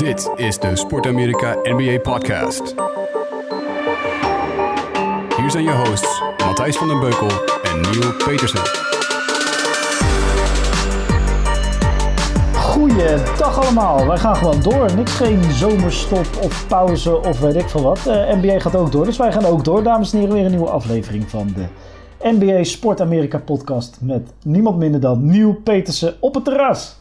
Dit is de Sport Amerika NBA Podcast. Hier zijn je hosts Matthijs van den Beukel en Neil Petersen. Goeiedag allemaal. Wij gaan gewoon door. Niks geen zomerstop of pauze of weet ik veel wat. Uh, NBA gaat ook door, dus wij gaan ook door. Dames en heren, weer een nieuwe aflevering van de NBA Sport Amerika podcast met niemand minder dan Neil Petersen op het terras.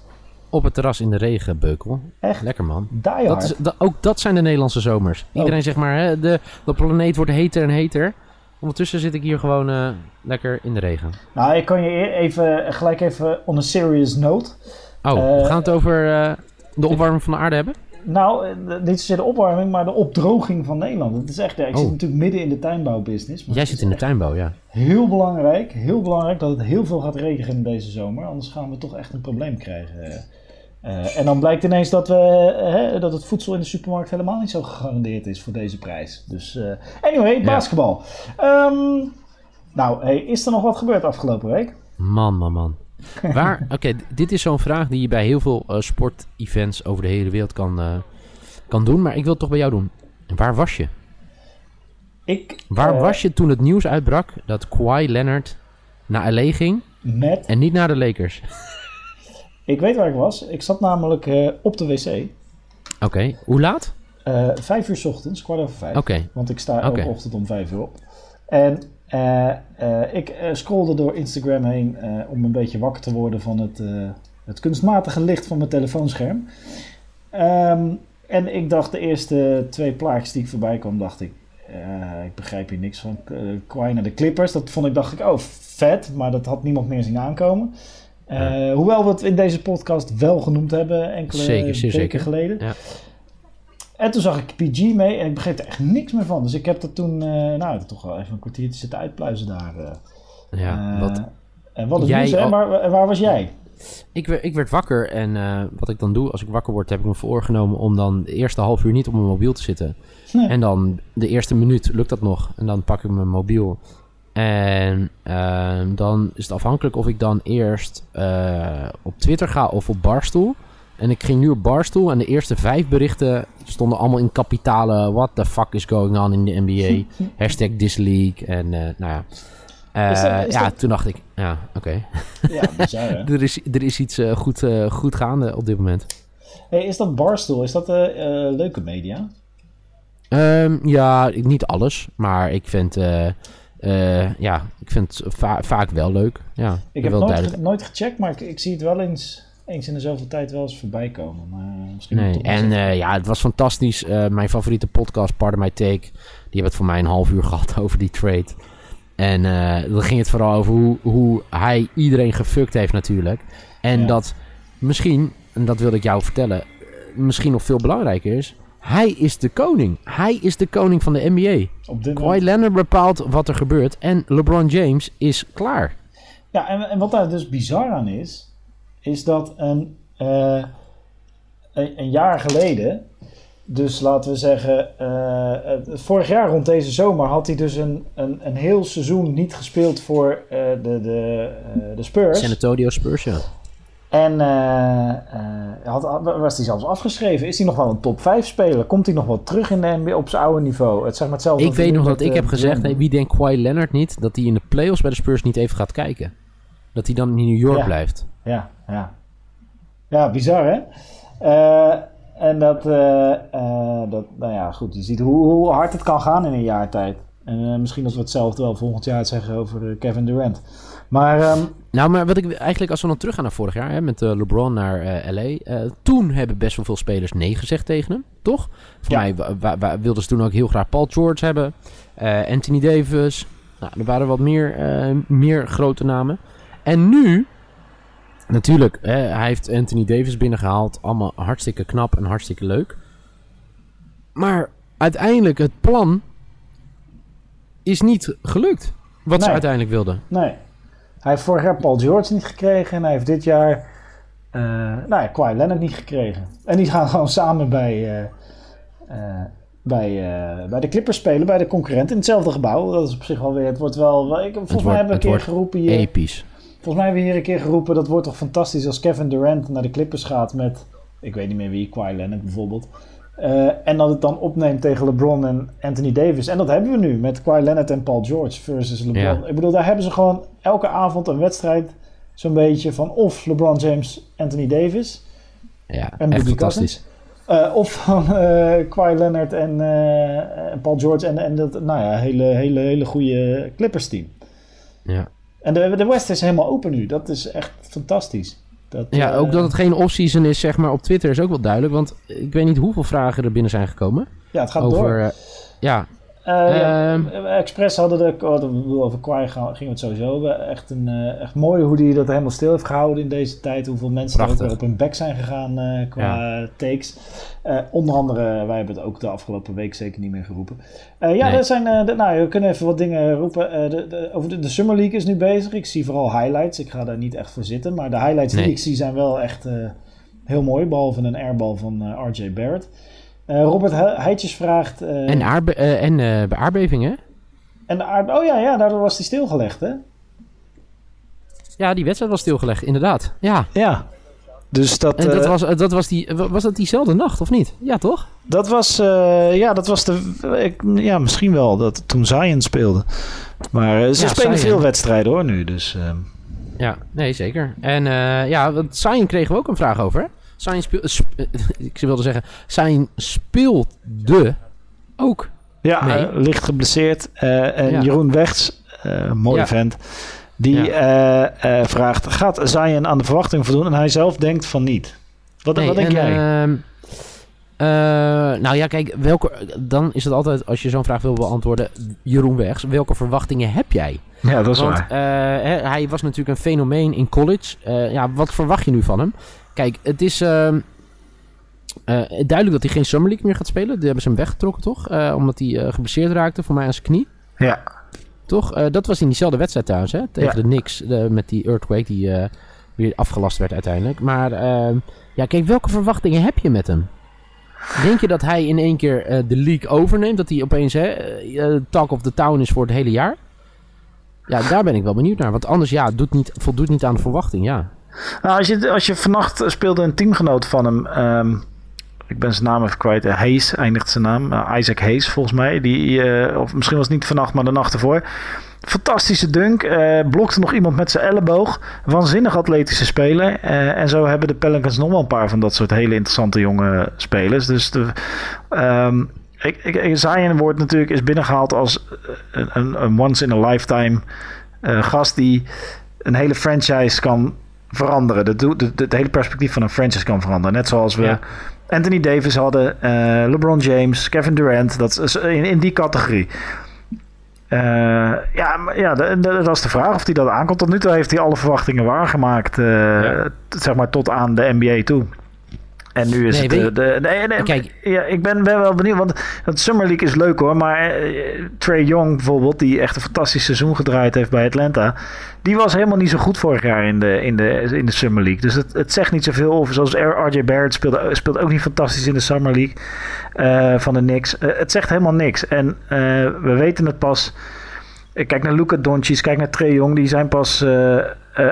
Op het terras in de regen, Beukel. Echt? Lekker man. Dat is, dat, ook dat zijn de Nederlandse zomers. Iedereen zegt maar, hè, de, de planeet wordt heter en heter. Ondertussen zit ik hier gewoon uh, lekker in de regen. Nou, ik kan je e- even, gelijk even on a serious note. Oh, uh, we gaan het over uh, de opwarming van de aarde hebben? Nou, niet zozeer de opwarming, maar de opdroging van Nederland. Het is echt, ja, ik oh. zit natuurlijk midden in de tuinbouwbusiness. Jij zit in de tuinbouw, ja. Heel belangrijk, heel belangrijk dat het heel veel gaat regenen deze zomer. Anders gaan we toch echt een probleem krijgen. Uh, en dan blijkt ineens dat, we, hè, dat het voedsel in de supermarkt helemaal niet zo gegarandeerd is voor deze prijs. Dus uh, anyway, basketbal. Ja. Um, nou, hey, is er nog wat gebeurd afgelopen week? Man, man, man. Waar, oké, okay, dit is zo'n vraag die je bij heel veel uh, sportevents over de hele wereld kan, kan doen. Maar ik wil het toch bij jou doen. Waar was je? Ik, Waar was je toen het nieuws uitbrak dat Kawhi Leonard naar LA ging? Met? En niet naar de Lakers. Ik weet waar ik was. Ik zat namelijk uh, op de wc. Oké, okay. hoe laat? Uh, vijf uur s ochtends, kwart over vijf. Oké. Okay. Want ik sta okay. elke ochtend om vijf uur op. En uh, ik scrollde door Instagram heen om een beetje wakker te worden van het, het kunstmatige licht van mijn telefoonscherm. Um, en ik dacht de eerste twee plaatjes die ik voorbij kwam, dacht ik, ik begrijp hier niks van. Kwai naar de Clippers, dat vond ik, dacht ik, oh vet, maar dat had niemand meer zien aankomen. Uh, hoewel we het in deze podcast wel genoemd hebben enkele zeker, zeker, weken zeker. geleden. Ja. En toen zag ik PG mee en ik begreep er echt niks meer van. Dus ik heb er toen, uh, nou, toch wel even een kwartiertje zitten uitpluizen daar. Uh, ja, wat... En wat het nieuws, hè? Waar, waar, was jij? Ik, ik werd wakker en wat ik dan doe als ik wakker word, heb ik me voorgenomen om dan de eerste half uur niet op mijn mobiel te zitten. Nee. En dan de eerste minuut lukt dat nog. En dan pak ik mijn mobiel. En uh, dan is het afhankelijk of ik dan eerst uh, op Twitter ga of op Barstool. En ik ging nu op Barstool en de eerste vijf berichten stonden allemaal in kapitalen. What the fuck is going on in de NBA? Hashtag this league. En uh, nou ja. Is dat, is ja, dat... toen dacht ik, ja, oké. Okay. Ja, bizar, hè? er, is, er is iets goed, goed gaande op dit moment. Hey, is dat Barstool? Is dat leuke media? Um, ja, niet alles. Maar ik vind... Uh, ja, ik vind het va vaak wel leuk. Ja, ik heb nooit, ge nooit, gecheckt, maar ik, ik, zie het wel eens, eens in de zoveel tijd wel eens voorbij komen. Maar misschien nee, en uh, ja, het was fantastisch. Uh, mijn favoriete podcast, Pardon My Take, die hebben het voor mij een half uur gehad over die trade. En dan ging het vooral over hoe, hoe hij iedereen gefukt heeft natuurlijk. En ja. dat misschien, en dat wilde ik jou vertellen, misschien nog veel belangrijker is... Hij is de koning. Hij is de koning van de NBA. Kawhi Leonard bepaalt wat er gebeurt. En LeBron James is klaar. Ja, en, en wat daar dus bizar aan is... is dat een, uh, een, een, jaar geleden... dus laten we zeggen... Uh, vorig jaar rond deze zomer... had hij dus een, een, een heel seizoen niet gespeeld voor uh, de, de, de Spurs. San Antonio Spurs, ja. En had, was hij zelfs afgeschreven. Is hij nog wel een top 5 speler? Komt hij nog wel terug in de NBA op zijn oude niveau? Het zeg maar hetzelfde ik weet nog dat ik heb gezegd: nee, wie denkt Kawhi Leonard niet dat hij in de playoffs bij de Spurs niet even gaat kijken? Dat hij dan in New York ja. blijft. Ja, ja. Ja, bizar hè? Uh, en dat, dat, nou ja, goed. Je ziet hoe, hoe, hard het kan gaan in een jaar tijd. En misschien dat we hetzelfde wel volgend jaar zeggen over Kevin Durant. Maar, um, nou, maar wat ik eigenlijk, als we dan teruggaan naar vorig jaar, hè, met LeBron naar LA. Toen hebben best wel veel spelers nee gezegd tegen hem, toch? Voor ja. mij wilden ze toen ook heel graag Paul George hebben. Anthony Davis. Nou, er waren wat meer, meer grote namen. En nu, natuurlijk, hè, hij heeft Anthony Davis binnengehaald. Allemaal hartstikke knap en hartstikke leuk. Maar uiteindelijk, het plan is niet gelukt. Wat nee. ze uiteindelijk wilden. Nee. Hij heeft vorig jaar Paul George niet gekregen. En hij heeft dit jaar uh, nou ja, Kawhi Leonard niet gekregen. En die gaan gewoon samen bij, uh, uh, bij, bij de Clippers spelen. Bij de concurrent in hetzelfde gebouw. Dat is op zich wel weer... Het wordt wel... Ik, volgens mij hebben we een keer geroepen hier... Episch. Volgens mij hebben we hier een keer geroepen... Dat wordt toch fantastisch als Kevin Durant naar de Clippers gaat met ik weet niet meer wie, Kawhi Leonard bijvoorbeeld. Eh, en dat het dan opneemt tegen LeBron en Anthony Davis. En dat hebben we nu met Kawhi Leonard en Paul George versus LeBron. Ja. Ik bedoel, daar hebben ze gewoon elke avond een wedstrijd. Zo'n beetje van of LeBron James, Anthony Davis. Ja, En echt fantastisch. eh, of van eh Kawhi Leonard en, en Paul George en, en dat nou ja, hele, hele, hele goede Clippers team. Ja. En de, de West is helemaal open nu. Dat is echt fantastisch. Dat, ja, eh, ook dat het geen off-season is, zeg maar, op Twitter is ook wel duidelijk. Want ik weet niet hoeveel vragen er binnen zijn gekomen. Ja, het gaat door. Over, eh, ja, Eh, ja, Ehm. eh, Express hadden de, oh, over Kwai gingen we het sowieso hebben. Echt, een, eh, echt mooi hoe die dat helemaal stil heeft gehouden in deze tijd. Hoeveel mensen er ook op hun bek zijn gegaan eh, qua takes. Eh, onder andere, wij hebben het ook de afgelopen week zeker niet meer geroepen. Eh, ja, Nee. er zijn, eh, de- nou, we kunnen even wat dingen roepen. Eh, de, de, over de, de Summer League is nu bezig. Ik zie vooral highlights. Ik ga daar niet echt voor zitten. Maar de highlights die ik zie zijn wel echt eh, heel mooi. Behalve een airbal van eh, RJ Barrett. Eh, Robert He- Heitjes vraagt... eh, en, aardbe eh, en bij aardbevingen. en de aard... Oh ja, ja, daardoor was hij stilgelegd, hè? Ja, die wedstrijd was stilgelegd, inderdaad. Ja, Ja. Dus dat, en dat was, dat was, die, was dat diezelfde nacht, of niet? Ja, toch? dat was, ja, dat was de, ik, ja, misschien wel, dat toen Zion speelde. Maar ze Ja, spelen Zion. veel wedstrijden hoor nu, dus... ehm, Ja, nee, zeker. En ja, want Zion kregen we ook een vraag over. Hè? Zion speel, sp- ik wilde zeggen, speelde ook. ja, eh, licht geblesseerd. eh, en Ja. Jeroen Wechts, eh mooie Ja. vent, die eh, eh, vraagt, gaat Zion aan de verwachting voldoen? En hij zelf denkt van niet. Wat, Nee, wat denk en, jij? eh, nou ja, kijk, welke, dan is het altijd, als je zo'n vraag wil beantwoorden, Jeroen Wegs, welke verwachtingen heb jij? ja, dat is Want waar. eh, hij was natuurlijk een fenomeen in college. Eh, ja, wat verwacht je nu van hem? Kijk, het is ehm, eh, duidelijk dat hij geen Summer League meer gaat spelen. Die hebben ze hem weggetrokken, toch? Eh, omdat hij eh, geblesseerd raakte, voor mij aan zijn knie. Ja, Toch? Dat was in diezelfde wedstrijd trouwens, hè? Tegen Ja. de Knicks. met die earthquake die weer afgelast werd uiteindelijk. Maar ehm, ja, kijk, welke verwachtingen heb je met hem? Denk je dat hij in één keer de league overneemt? Dat hij opeens hè, talk of the town is voor het hele jaar? Ja, daar ben ik wel benieuwd naar. Want anders, ja, doet niet, voldoet niet aan de verwachting, ja. Nou, als, je, als je vannacht speelde een teamgenoot van hem. ehm, ik ben zijn naam even kwijt. eh, Hayes eindigt zijn naam. eh, Isaac Hayes volgens mij. Die, eh, of misschien was het niet vannacht, maar de nacht ervoor. Fantastische dunk. blokte nog iemand met zijn elleboog. Waanzinnig atletische speler. en zo hebben de Pelicans nog wel een paar van dat soort hele interessante jonge spelers. Dus de, ehm, ik, ik, Zion wordt natuurlijk is binnengehaald als een, een, once in a lifetime gast die een hele franchise kan veranderen. Het doet- Het het hele perspectief van een franchise kan veranderen. Net zoals we Ja. Anthony Davis hadden, eh, LeBron James, Kevin Durant. Dat is in, in die categorie. Eh, ja, ja dat is de vraag of hij dat aankomt. Tot nu toe heeft hij alle verwachtingen waargemaakt. eh, Ja. Zeg maar tot aan de NBA toe. En nu is Nee, het... je- de, nee, nee, Kijk. ja, ik ben, ben wel benieuwd. Want het Summer League is leuk hoor. Maar eh, Trey Young bijvoorbeeld, die echt een fantastisch seizoen gedraaid heeft bij Atlanta. Die was helemaal niet zo goed vorig jaar in de, in de, in de Summer League. Dus het, het zegt niet zoveel. Of zoals RJ Barrett speelde, speelde ook niet fantastisch in de Summer League eh, van de Knicks. Eh, het zegt helemaal niks. En eh, we weten het pas. Kijk naar Luca Doncic, kijk naar Trey Young. Die zijn pas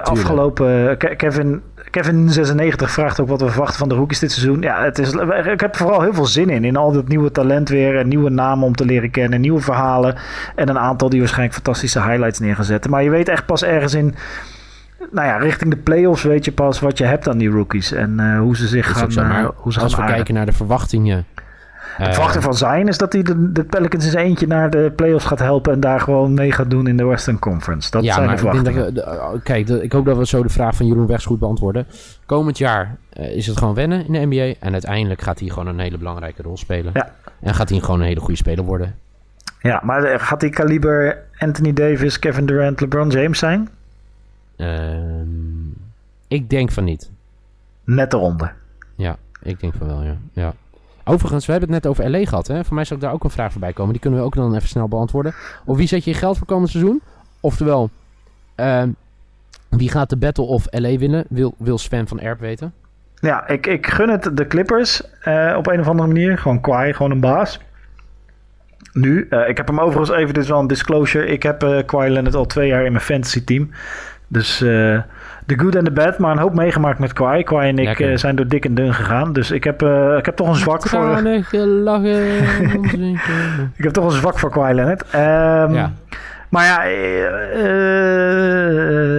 afgelopen... Ke- Kevin, Kevin 96 vraagt ook wat we verwachten van de rookies dit seizoen. Ja, het is, ik heb vooral heel veel zin in. In al dat nieuwe talent weer. En nieuwe namen om te leren kennen. Nieuwe verhalen. En een aantal die waarschijnlijk fantastische highlights neer gaan zetten. Maar je weet echt pas ergens in... Nou ja, richting de playoffs weet je pas wat je hebt aan die rookies. En eh, hoe ze zich gaan, zo. eh, hoe ze als gaan we aarden. kijken naar de verwachtingen... De eh, verwachting van zijn is dat hij de, de Pelicans eens eentje naar de playoffs gaat helpen en daar gewoon mee gaat doen in de Western Conference. Dat ja, zijn maar de ik denk verwachtingen. dat we, de- oh, kijk, ik hoop dat we zo de vraag van Jeroen Wegs goed beantwoorden. Komend jaar eh, is het gewoon wennen in de NBA. En uiteindelijk gaat hij gewoon een hele belangrijke rol spelen. Ja. En gaat hij gewoon een hele goede speler worden. Ja, maar eh, gaat die kaliber Anthony Davis, Kevin Durant, LeBron James zijn? Ehm, ik denk van niet. Net eronder. Ja, ik denk van wel, ja. ja. Overigens, we hebben het net over LA gehad. Hè? Voor mij zou ik daar ook een vraag voorbij komen. Die kunnen we ook dan even snel beantwoorden. Of wie zet je je geld voor komend seizoen? Oftewel, ehm, wie gaat de Battle of LA winnen? Wil, wil Sven van Erp weten? Ja, ik, ik gun het de Clippers eh, op een of andere manier. Gewoon kwaai, gewoon een baas. Nu, eh, ik heb hem overigens even, dit is wel een disclosure. Ik heb eh Kawhi al twee jaar in mijn fantasy team. Dus eh, The good and the bad, maar een hoop meegemaakt met Kwai. Kwai en ik eh, zijn door dik en dun gegaan. Dus ik heb, eh, ik heb toch een zwak voor... Gelachen. Ik heb toch een zwak voor Kawhi Leonard. Ehm, Ja. Maar ja, eh,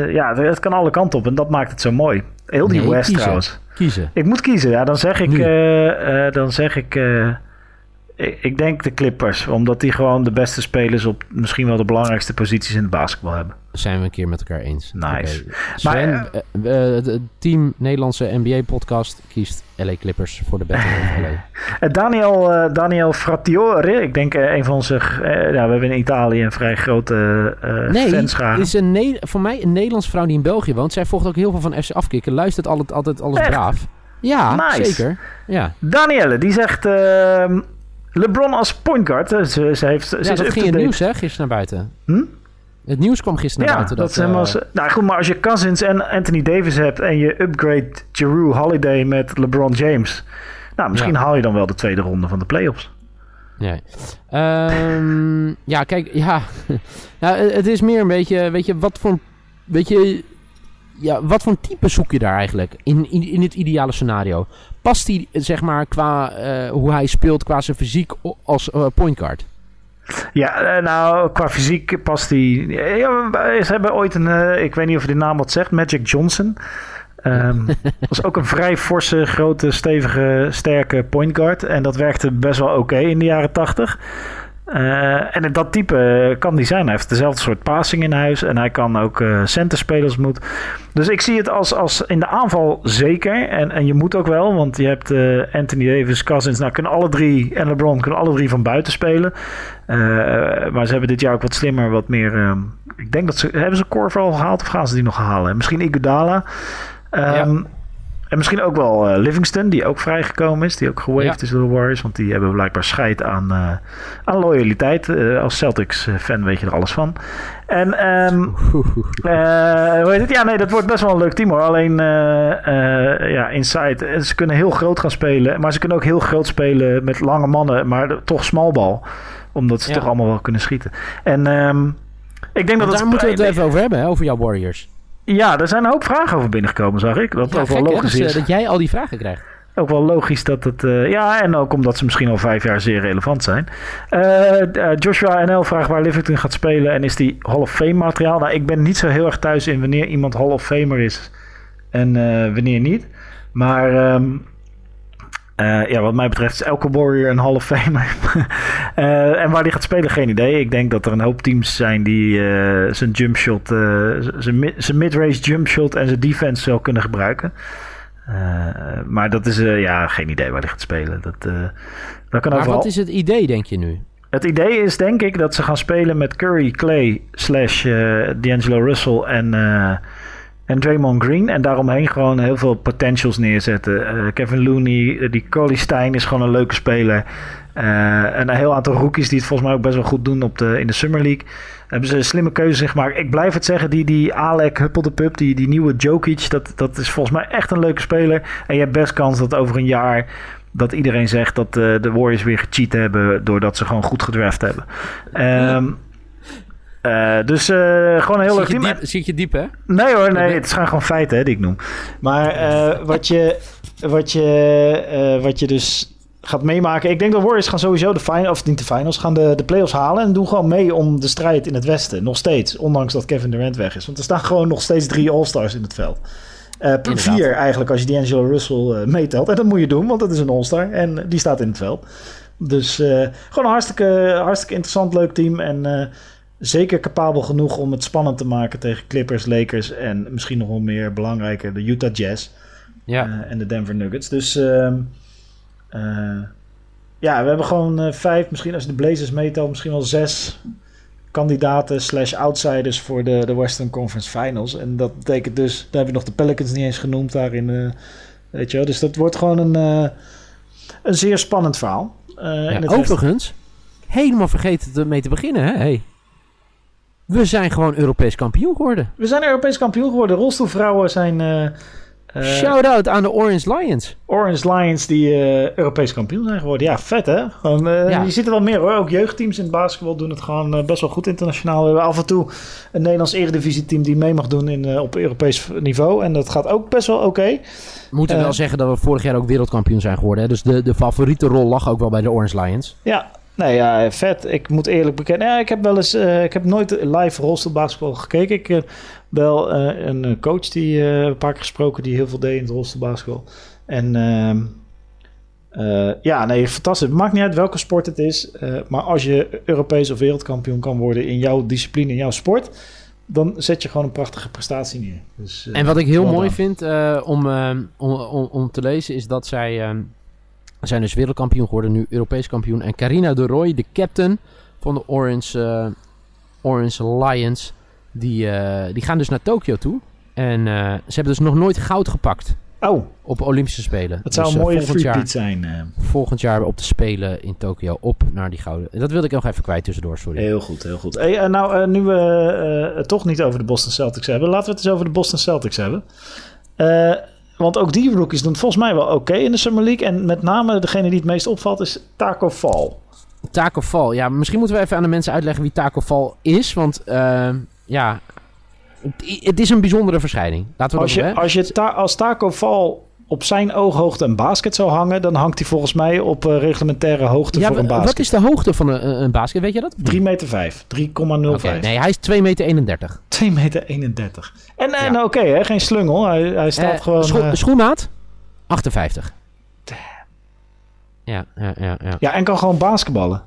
eh, ja, het kan alle kanten op en dat maakt het zo mooi. Heel die Nee, West kiezen. trouwens. Kiezen. Ik moet kiezen, ja. Dan zeg ik, eh, eh, dan zeg ik, eh, ik, denk de Clippers, omdat die gewoon de beste spelers op misschien wel de belangrijkste posities in het basketbal hebben. Zijn we een keer met elkaar eens. Nice. Maar, eh, eh, het team Nederlandse NBA-podcast kiest LA Clippers voor de Battle of LA. Daniel, eh, Daniel Frattiore, ik denk een van onze, ja, we hebben in Italië een vrij grote uh, Nee, fanschare. is een Ne- voor mij een Nederlandse vrouw die in België woont. Zij volgt ook heel veel van FC Afkikken. Luistert altijd, altijd alles Echt? braaf. Ja, Nice. zeker. Ja, Danielle, die zegt ehm, LeBron als point guard. Ze, ze, heeft, ze ja is dat ging in het nieuws hè, gisteren naar buiten. Hm? Het nieuws kwam gisteren naar buiten. dat eh, zo- nou goed, maar als je Cousins en Anthony Davis hebt... en je upgrade Jeru Holiday met LeBron James... nou, misschien Ja. haal je dan wel de tweede ronde van de playoffs. Nee. Ehm, ja, kijk, ja. ja. Het is meer een beetje, weet je, wat voor, weet je, ja, wat voor type zoek je daar eigenlijk in, in, in het ideale scenario? past hij, zeg maar, qua eh, hoe hij speelt, qua zijn fysiek als eh, point guard? Ja, eh, nou, qua fysiek past hij. Ja, ze hebben ooit een, ik weet niet of die naam wat zegt, Magic Johnson. Um, was ook een vrij forse, grote, stevige, sterke point guard. En dat werkte best wel oké in de jaren 80. Eh, en dat type eh, kan die zijn. Hij heeft dezelfde soort passing in huis. En hij kan ook uh, centerspelers moeten. Dus ik zie het als, als in de aanval zeker. En, en je moet ook wel. Want je hebt Anthony Davis, Cousins. Nou, kunnen alle drie. En LeBron kunnen alle drie van buiten spelen. maar ze hebben dit jaar ook wat slimmer. Wat meer. ik denk dat ze. Hebben ze Corval gehaald? Of gaan ze die nog halen? Misschien Iguodala. Um, ja. En misschien ook wel eh, Livingston, die ook vrijgekomen is. Die ook gewaved Ja. is door de Warriors. Want die hebben blijkbaar scheid aan, eh, aan loyaliteit. Eh, als Celtics-fan weet je er alles van. En ehm, eh, hoe heet het? Ja, nee, dat wordt best wel een leuk team hoor. Alleen ja, inside. Ze kunnen heel groot gaan spelen. Maar ze kunnen ook heel groot spelen met lange mannen. Maar toch smalbal. Omdat ze Ja. toch allemaal wel kunnen schieten. En ehm, ik denk dat Want het... daar moeten we het even over hebben, hè, over jouw Warriors. Ja, er zijn een hoop vragen over binnengekomen, zag ik. Dat Ja, ook wel gek, logisch is. ze- dat jij al die vragen krijgt. Ook wel logisch dat het... eh, ja, en ook omdat ze misschien al vijf jaar zeer relevant zijn. Eh, eh, Joshua NL vraagt waar Livingston gaat spelen... en is die Hall of Fame materiaal? Nou, ik ben niet zo heel erg thuis in wanneer iemand Hall of Famer is... en eh, wanneer niet. Maar... ehm, eh, ja, wat mij betreft is elke Warrior een Hall of Famer. Eh, en waar die gaat spelen, geen idee. Ik denk dat er een hoop teams zijn die eh, zijn jumpshot, zijn mid-range jumpshot en zijn defense wel kunnen gebruiken. Maar dat is, ja, geen idee waar hij gaat spelen. Dat, dat kan Maar overal. wat is het idee, denk je nu? Het idee is denk ik dat ze gaan spelen met Curry, Clay, slash D'Angelo Russell en, en Draymond Green. En daaromheen gewoon heel veel potentials neerzetten. Eh, Kevin Looney, eh, die Coley Stein is gewoon een leuke speler. Eh, en een heel aantal rookies die het volgens mij ook best wel goed doen op de, in de Summer League. Hebben ze slimme keuze gemaakt. Ik blijf het zeggen, die, die Alec Huppeldepup, die, die nieuwe Jokic, dat, dat is volgens mij echt een leuke speler. En je hebt best kans dat over een jaar dat iedereen zegt dat de Warriors weer gecheat hebben doordat ze gewoon goed gedraft hebben. Ehm, eh, dus eh, gewoon een heel leuk team. diep, zie je diep, hè? Nee hoor, nee, het zijn gewoon feiten hè, die ik noem. Maar eh, wat, je, wat, je, wat je dus gaat meemaken... Ik denk dat Warriors gaan sowieso de finals, of niet de finals, gaan de, de playoffs halen... en doen gewoon mee om de strijd in het westen. Nog steeds, ondanks dat Kevin Durant weg is. Want er staan gewoon nog steeds drie All-Stars in het veld. Vier eigenlijk als je D'Angelo Russell eh, meetelt. En dat moet je doen, want dat is een All-Star en die staat in het veld. Dus gewoon een hartstikke, hartstikke interessant, leuk team. En zeker capabel genoeg om het spannend te maken tegen Clippers, Lakers en misschien nog wel meer belangrijker de Utah Jazz Ja. eh, en de Denver Nuggets. Dus ehm, eh, ja, we hebben gewoon eh, vijf, misschien als je de Blazers meetelt, misschien wel zes kandidaten slash outsiders voor de, de Western Conference Finals. En dat betekent dus, daar hebben we nog de Pelicans niet eens genoemd daarin. weet je wel. Dus dat wordt gewoon een, eh, een zeer spannend verhaal. Ja, overigens, helemaal vergeten te- mee te beginnen, hè? Hey. We zijn gewoon Europees kampioen geworden. We zijn Europees kampioen geworden. Rolstoelvrouwen zijn, eh, Eh, Shout-out aan de Orange Lions. Orange Lions die eh, Europees kampioen zijn geworden. Ja, vet hè? Gewoon, Ja. Je ziet er wel meer hoor. Ook jeugdteams in het basketbal doen het gewoon best wel goed internationaal. We hebben af en toe een Nederlands eredivisieteam die mee mag doen in, op Europees niveau. En dat gaat ook best wel oké. We moeten wel zeggen dat we vorig jaar ook wereldkampioen zijn geworden. Hè? Dus de, de favoriete rol lag ook wel bij de Orange Lions. Ja, nee, ja, vet. Ik moet eerlijk bekennen. Ja, ik heb wel eens, eh, ik heb nooit live rolstoelbasketbal gekeken. Ik heb wel eh, een eh, coach die eh, een paar keer gesproken die heel veel deed in het rolstoelbasketbal. En ehm, eh, ja, nee, fantastisch. Het maakt niet uit welke sport het is. eh, maar als je Europees of wereldkampioen kan worden in jouw discipline, in jouw sport, dan zet je gewoon een prachtige prestatie neer. Dus, eh, En wat ik heel mooi vind eh, om, eh, om, om, om te lezen is dat zij eh, zijn dus wereldkampioen geworden, nu Europees kampioen. En Carina de Roy, de captain van de Orange, eh, Orange Lions, die, eh, die gaan dus naar Tokio toe. En eh, ze hebben dus nog nooit goud gepakt Oh, op Olympische Spelen. dat zou Dus, een mooie volgend jaar, zijn. eh. volgend jaar op de Spelen in Tokio op naar die gouden. Dat wilde ik nog even kwijt tussendoor, sorry. Heel goed, heel goed. Hey, nou, eh, nu we eh, het toch niet over de Boston Celtics hebben, laten we het eens over de Boston Celtics hebben. Eh, want ook die rookies doen het volgens mij wel oké in de Summer League. En met name degene die het meest opvalt is Taco Fall. Taco Fall. Ja, misschien moeten we even aan de mensen uitleggen wie Taco Fall is. Want eh, ja, het, het is een bijzondere verschijning. Laten we Als dat je, doen, hè? als, je ta als Taco Fall op zijn ooghoogte een basket zou hangen, dan hangt hij volgens mij op eh, reglementaire hoogte Ja, voor een basket. wat is de hoogte van een, een basket? Weet je dat? 3 meter 5, 3,05. Oké, nee, hij is 2 meter 31. 2 meter 31. En, en Ja. oké, geen slungel. Hij, hij staat Eh, gewoon... scho- eh, schoenmaat? 58. Ja, ja, ja, ja. Ja, en kan gewoon basketballen.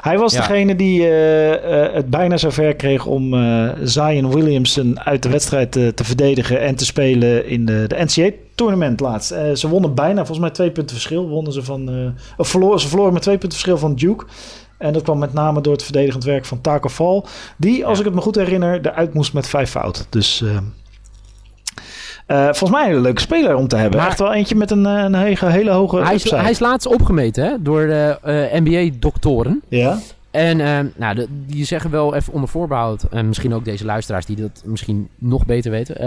Hij was Ja. degene die eh, eh, het bijna zover kreeg om eh Zion Williamson uit de wedstrijd te, te verdedigen en te spelen in de, de NCAA-tournament laatst. Ze wonnen bijna, volgens mij twee punten verschil. Wonnen ze van, of verloren, ze verloren met twee punten verschil van Duke. En dat kwam met name door het verdedigend werk van Taco Fall. Die, als Ja. ik het me goed herinner, eruit moest met vijf fouten. Dus eh, volgens mij een hele leuke speler om te hebben. Maar- Echt wel eentje met een, eh, een hele, hele hoge Hij is, hij is laatst opgemeten hè, door de eh, NBA-doktoren. Ja? En eh, nou, de- die zeggen wel even onder voorbehoud, en misschien ook deze luisteraars die dat misschien nog beter weten.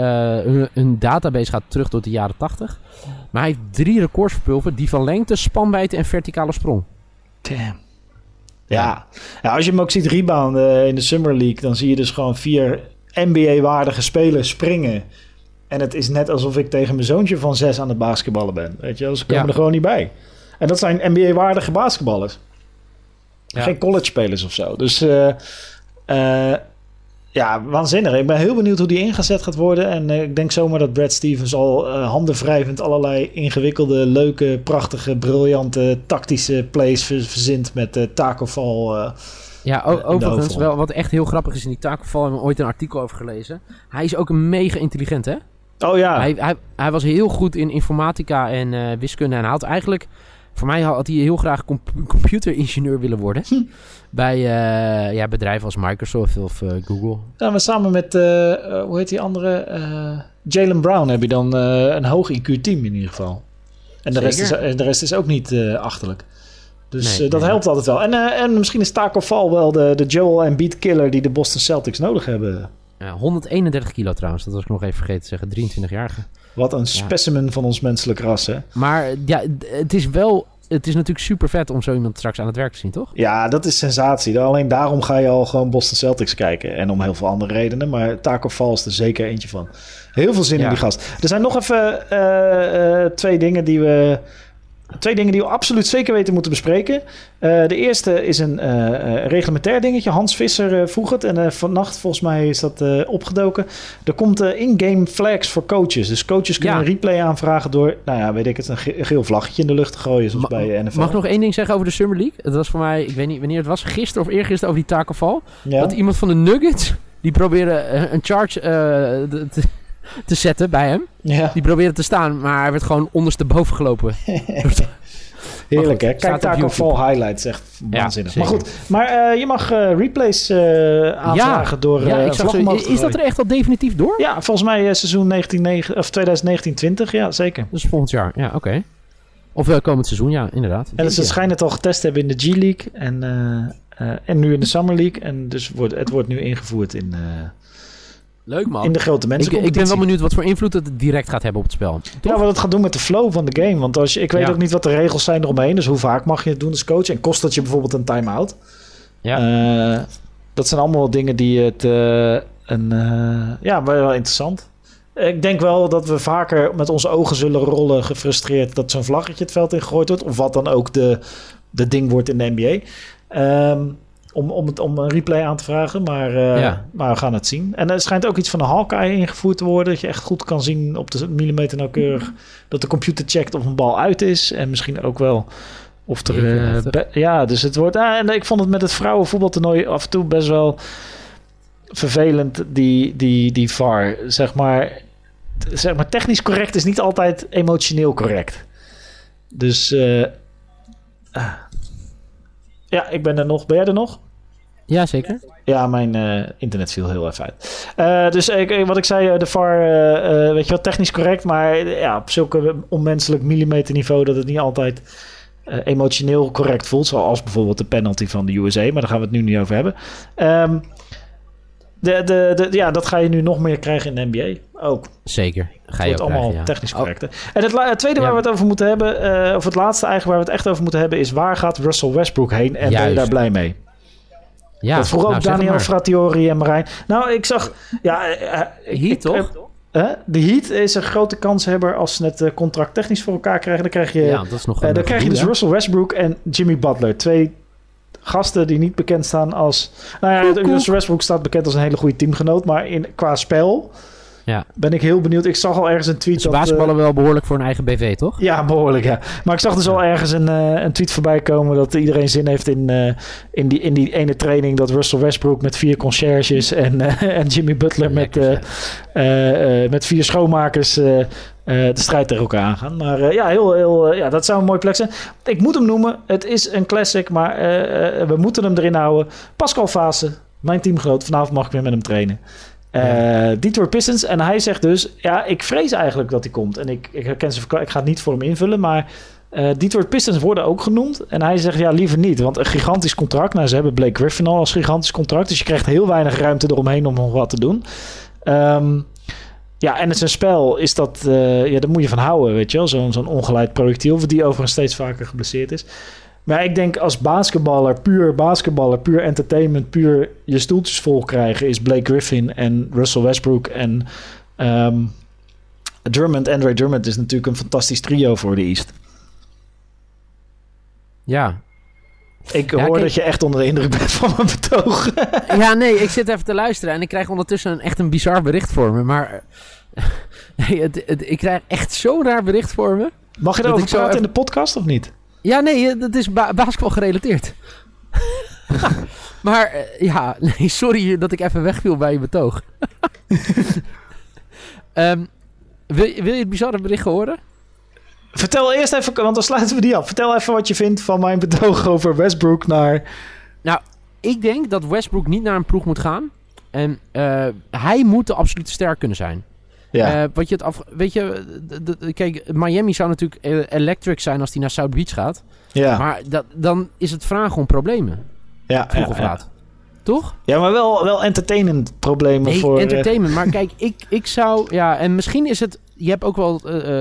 hun, hun database gaat terug tot de jaren 80. Maar hij heeft drie records verpulverd: die van lengte, spanwijdte en verticale sprong. Damn. Ja. ja, als je hem ook ziet rebounden in de Summer League, dan zie je dus gewoon vier NBA-waardige spelers springen. En het is net alsof ik tegen mijn zoontje van zes aan het basketballen ben. Weet je, ze komen Ja. er gewoon niet bij. En dat zijn NBA-waardige basketballers. Ja. Geen college-spelers of zo. Dus eh, eh, ja, waanzinnig. Ik ben heel benieuwd hoe die ingezet gaat worden. En eh, ik denk zomaar dat Brad Stevens al handenwrijvend allerlei ingewikkelde, leuke, prachtige, briljante, tactische plays ver- verzint met tacoval. eh Ja, overigens, wel, wat echt heel grappig is in die takenval, hebben we ooit een artikel over gelezen. Hij is ook een mega intelligent, hè? Oh ja, Hij, hij, hij was heel goed in informatica en eh, wiskunde. En hij had eigenlijk, voor mij had hij heel graag comp- computeringenieur willen worden. Hm. Bij eh, ja, bedrijven als Microsoft of eh, Google. dan we samen met, hoe heet die andere? Jalen Brown heb je dan een hoog IQ-team in ieder geval. En de rest, is, de rest is ook niet achterlijk. Dus Nee, dat nee. helpt altijd wel. En, en misschien is Taco Fall wel de, de Joel Embiid killer die de Boston Celtics nodig hebben. Ja, 131 kilo trouwens, dat was ik nog even vergeten te zeggen. 23-jarige. Wat een specimen van ons menselijk ras, hè? Maar ja, het is wel... Het is natuurlijk super vet om zo iemand straks aan het werk te zien, toch? Ja, dat is sensatie. Alleen daarom ga je al gewoon Boston Celtics kijken. En om heel veel andere redenen. Maar Taco Fall is er zeker eentje van. Heel veel zin Ja. in die gast. Er zijn nog even eh, eh, twee dingen die we... Twee dingen die we absoluut zeker weten moeten bespreken. Eh, de eerste is een eh, eh, reglementair dingetje. Hans Visser vroeg het. En vannacht volgens mij is dat opgedoken. Er komt in-game flags voor coaches. Dus coaches kunnen Ja. een replay aanvragen door... Nou ja, weet ik het. Een ge- een geel vlaggetje in de lucht te gooien. Zoals Ma- bij NFL. Mag ik nog één ding zeggen over de Summer League? Het was voor mij, ik weet niet wanneer het was, gisteren of eergisteren over die takenval. Ja? Dat iemand van de Nuggets, die probeerde een charge te, te zetten bij hem. ja. Die probeerde te staan, maar hij werd gewoon ondersteboven gelopen. Heerlijk hè? Kijk daar. Fall Highlights, echt waanzinnig. maar zeker. goed, maar eh, je mag eh, replays eh, aanvragen door ja, ik zag is dat er echt al definitief door? Ja, volgens mij seizoen 19, of 2019-20, ja zeker. Dus volgend jaar, ja, oké. Of uh, komend seizoen, ja, inderdaad. En ze Ja. schijnen het al getest hebben in de G-League en, en nu in de Summer League. En dus wordt, het wordt nu ingevoerd in... Leuk man. in de grote ik, mensen. ik ben wel benieuwd wat voor invloed het direct gaat hebben op het spel. Ja, wat het gaat doen met de flow van de game. Want als je, ik weet Ja. ook niet wat de regels zijn eromheen. Dus hoe vaak mag je het doen als coach? En kost dat je bijvoorbeeld een time-out? Ja. Eh, dat zijn allemaal dingen die het... eh, een, eh, ja, wel wel interessant. Ik denk wel dat we vaker met onze ogen zullen rollen gefrustreerd... dat zo'n vlaggetje het veld in gegooid wordt. Of wat dan ook de, de ding wordt in de NBA. Ehm, om, om, het, om een replay aan te vragen. Maar, eh, Ja. maar we gaan het zien. En er schijnt ook iets van een Hawkeye ingevoerd te worden. Dat je echt goed kan zien op de millimeter nauwkeurig... dat de computer checkt of een bal uit is. En misschien ook wel of er... Eh, be- ja, dus het wordt... ah, en ik vond het met het vrouwenvoetbaltoernooi af en toe best wel vervelend, die, die, die VAR. Zeg maar, zeg maar, technisch correct is niet altijd emotioneel correct. Dus... ah. Ja, ik ben er nog. Ben jij er nog? Ja, zeker. Ja, mijn eh, internet viel heel even uit. Eh, dus ik, wat ik zei, eh, de VAR, weet je wel, technisch correct, maar ja, op zulke onmenselijk millimeterniveau dat het niet altijd emotioneel correct voelt. Zoals bijvoorbeeld de penalty van de USA, maar daar gaan we het nu niet over hebben. Ehm, de, de, de, ja, dat ga je nu nog meer krijgen in de NBA. Ook. Zeker. Ga Het je allemaal krijgen, ja. technisch Oh, correct. hè. En het, tweede Ja. waar we het over moeten hebben, eh, of het laatste eigenlijk waar we het echt over moeten hebben, is waar gaat Russell Westbrook heen en ben je daar blij mee? ja, dat vroeg nou, ook het Daniel maar. Frattiori en Marijn. Nou, ik zag... Ja, eh, eh, Heat, ik- toch? hè? de Heat is een grote kanshebber als ze het contract technisch voor elkaar krijgen. Dan krijg je, Ja, dat is nog eh, een dan krijg je dus? Russell Westbrook en Jimmy Butler. Twee gasten die niet bekend staan als... Nou ja, Westbrook staat bekend als een hele goede teamgenoot. Maar in, qua spel Ja. ben ik heel benieuwd. Ik zag al ergens een tweet Ze dat... eh, wel behoorlijk voor een eigen BV, toch? ja, behoorlijk, ja. Maar ik zag dus al ergens een, eh, een tweet voorbij komen dat iedereen zin heeft in, eh, in, die, in die ene training dat Russell Westbrook met vier conciërges en, en Jimmy Butler met, Lekker, met vier schoonmakers de strijd tegen elkaar aangaan. Maar ja, heel, heel, ja, dat zou een mooi plek zijn. Ik moet hem noemen. Het is een classic, maar we moeten hem erin houden. Pascal Fase, mijn teamgenoot. Vanavond mag ik weer met hem trainen. Detroit Pistons. En hij zegt dus, ja, ik vrees eigenlijk dat hij komt. En ik, ik herken verkla- ik ga het niet voor hem invullen, maar Detroit Pistons worden ook genoemd. En hij zegt, ja, liever niet. Want een gigantisch contract. Nou, ze hebben Blake Griffin al als gigantisch contract. Dus je krijgt heel weinig ruimte eromheen om nog wat te doen. Ehm, ja, en het zijn spel is dat... eh, ja, daar moet je van houden, weet je wel. Zo'n zo'n ongeleid projectiel, die overigens steeds vaker geblesseerd is. Maar ik denk als basketballer, puur basketballer, puur entertainment, puur je stoeltjes vol krijgen, is Blake Griffin en Russell Westbrook en ehm Drummond. Andre Drummond is natuurlijk een fantastisch trio voor de East. Ja. Ik Ja, hoor kijk- dat je echt onder de indruk bent van mijn betoog. ja, nee, ik zit even te luisteren en ik krijg ondertussen een, echt een bizar bericht voor me. Maar nee, het, het- ik krijg echt zo'n raar bericht voor me. Mag je Dat praten even- in de podcast of niet? Ja, nee, dat is ba basketbal gerelateerd. maar eh, ja, nee, sorry dat ik even wegviel bij je betoog. Ehm, wil, je- wil je het bizarre bericht horen? Vertel eerst even, want dan sluiten we die af. Vertel even wat je vindt van mijn betoog over Westbrook naar... Ik denk dat Westbrook niet naar een ploeg moet gaan. En eh, hij moet de absolute ster kunnen zijn. Ja, Eh, wat je het af, weet je, kijk, Miami zou natuurlijk eh, electric zijn als hij naar South Beach gaat. ja, Maar dat, dan is het vragen om problemen. ja, Vroeg ja, of laat. Toch? Ja, maar wel, wel entertainend problemen Nee, voor... eh, entertainment. Maar kijk, ik, ik zou... Ja, en misschien is het... Je hebt ook wel,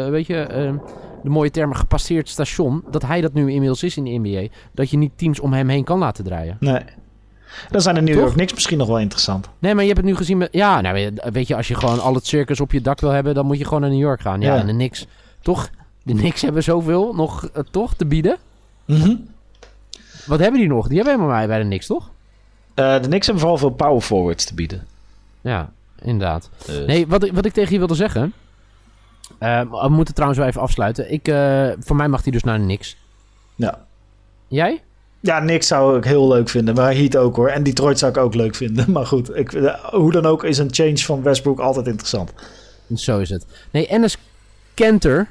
weet je, eh, de mooie termen gepasseerd station. Dat hij dat nu inmiddels is in de NBA. Dat je niet teams om hem heen kan laten draaien. Nee. Dan zijn de New Toch? York Knicks misschien nog wel interessant. Nee, maar je hebt het nu gezien met... Ja, nou, weet je, als je gewoon al het circus op je dak wil hebben... dan moet je gewoon naar New York gaan. Ja, Ja. en de Knicks... Toch? De Knicks hebben zoveel nog eh, toch te bieden. Mhm. Wat hebben die nog? Die hebben helemaal mij bij de Knicks, toch? Eh, de Knicks hebben vooral veel power forwards te bieden. Ja, inderdaad. Dus- Nee, wat ik, wat ik tegen je wilde zeggen... eh, we moeten trouwens wel even afsluiten. Ik, eh, voor mij mag hij dus naar de Knicks. Ja. Jij? Ja, Knicks zou ik heel leuk vinden. Maar Heat ook hoor. En Detroit zou ik ook leuk vinden. Maar goed, ik, eh, hoe dan ook is een change van Westbrook altijd interessant. Zo is het. Nee, Ennis Kenter,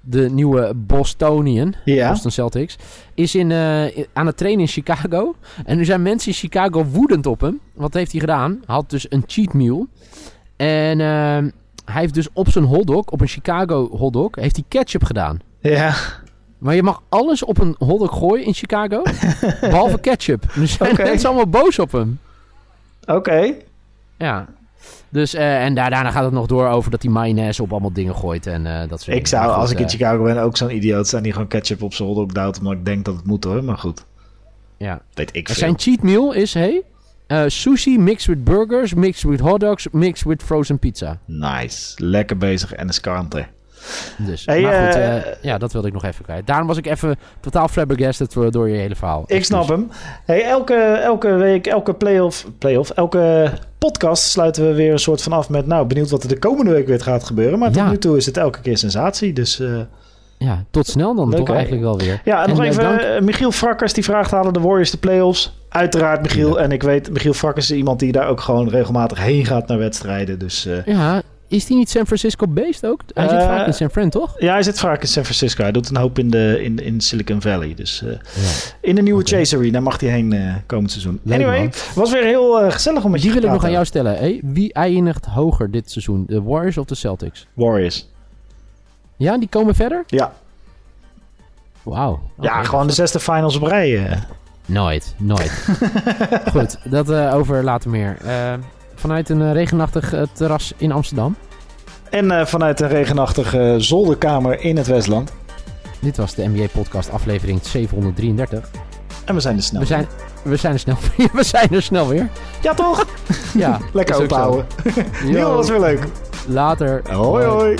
de nieuwe Bostonian, Ja. Boston Celtics, is in, eh, aan het trainen in Chicago. En nu zijn mensen in Chicago woedend op hem. Wat heeft hij gedaan? Hij had dus een cheat meal. En ehm, hij heeft dus op zijn hotdog, op een Chicago hotdog, heeft hij ketchup gedaan. Ja. Maar je mag alles op een hotdog gooien in Chicago, behalve ketchup. Nu zijn mensen allemaal boos op hem. Oké. Ja. Dus, eh, en daar- daarna gaat het nog door over dat hij mayonaise op allemaal dingen gooit en eh, dat soort dingen. Ik zou, goed, als ik in eh, Chicago ben, ook zo'n idioot zijn die gewoon ketchup op zijn hotdog duwt, omdat ik denk dat het moet hoor. Maar goed, Ja. weet ik veel. Zijn cheat meal is, hey, sushi mixed with burgers, mixed with hot dogs, mixed with frozen pizza. Nice, lekker bezig en escante. Dus, Hey, maar goed, eh, eh, ja, dat wilde ik nog even kwijt. Daarom was ik even totaal flabbergasted door, je hele verhaal. Ik snap hem. Hey, elke, elke week, elke playoff, playoff, elke podcast sluiten we weer een soort van af met... Nou, benieuwd wat er de komende week weer gaat gebeuren. Maar tot nu toe is het elke keer sensatie. Dus eh, Ja, tot snel dan Leuk, toch eigenlijk wel weer. ja, en, nog even dank- Michiel Frakkers die vraagt halen de Warriors de playoffs. Uiteraard Michiel. Ja. En ik weet, Michiel Frakkers is iemand die daar ook gewoon regelmatig heen gaat naar wedstrijden. Dus eh, Ja, is die niet San Francisco-based ook? Hij zit Eh, vaak in San Fran, toch? ja, hij zit vaak in San Francisco. Hij doet een hoop in, de, in, in Silicon Valley. Dus eh, Ja. in de nieuwe. Chase Arena mag hij heen eh, komend seizoen. Leuk, anyway, man. was weer heel eh, gezellig om met Die je wil te ik nog aan praten. jou stellen. Hey, wie eindigt hoger dit seizoen? De Warriors of de Celtics? Warriors. Ja, die komen verder? Ja, Wauw. ja gewoon de zesde finals op rij. eh. Nooit, nooit. Goed, dat eh, over later meer. Eh, vanuit een eh, regenachtig eh, terras in Amsterdam. En eh, vanuit een regenachtige zolderkamer in het Westland. Dit was de NBA-podcast aflevering 733. En we zijn er snel. We zijn, we zijn er snel We zijn er snel weer. Ja, toch? Ja, Lekker ophouden. Niel was weer leuk. Later. Hoi, hoi.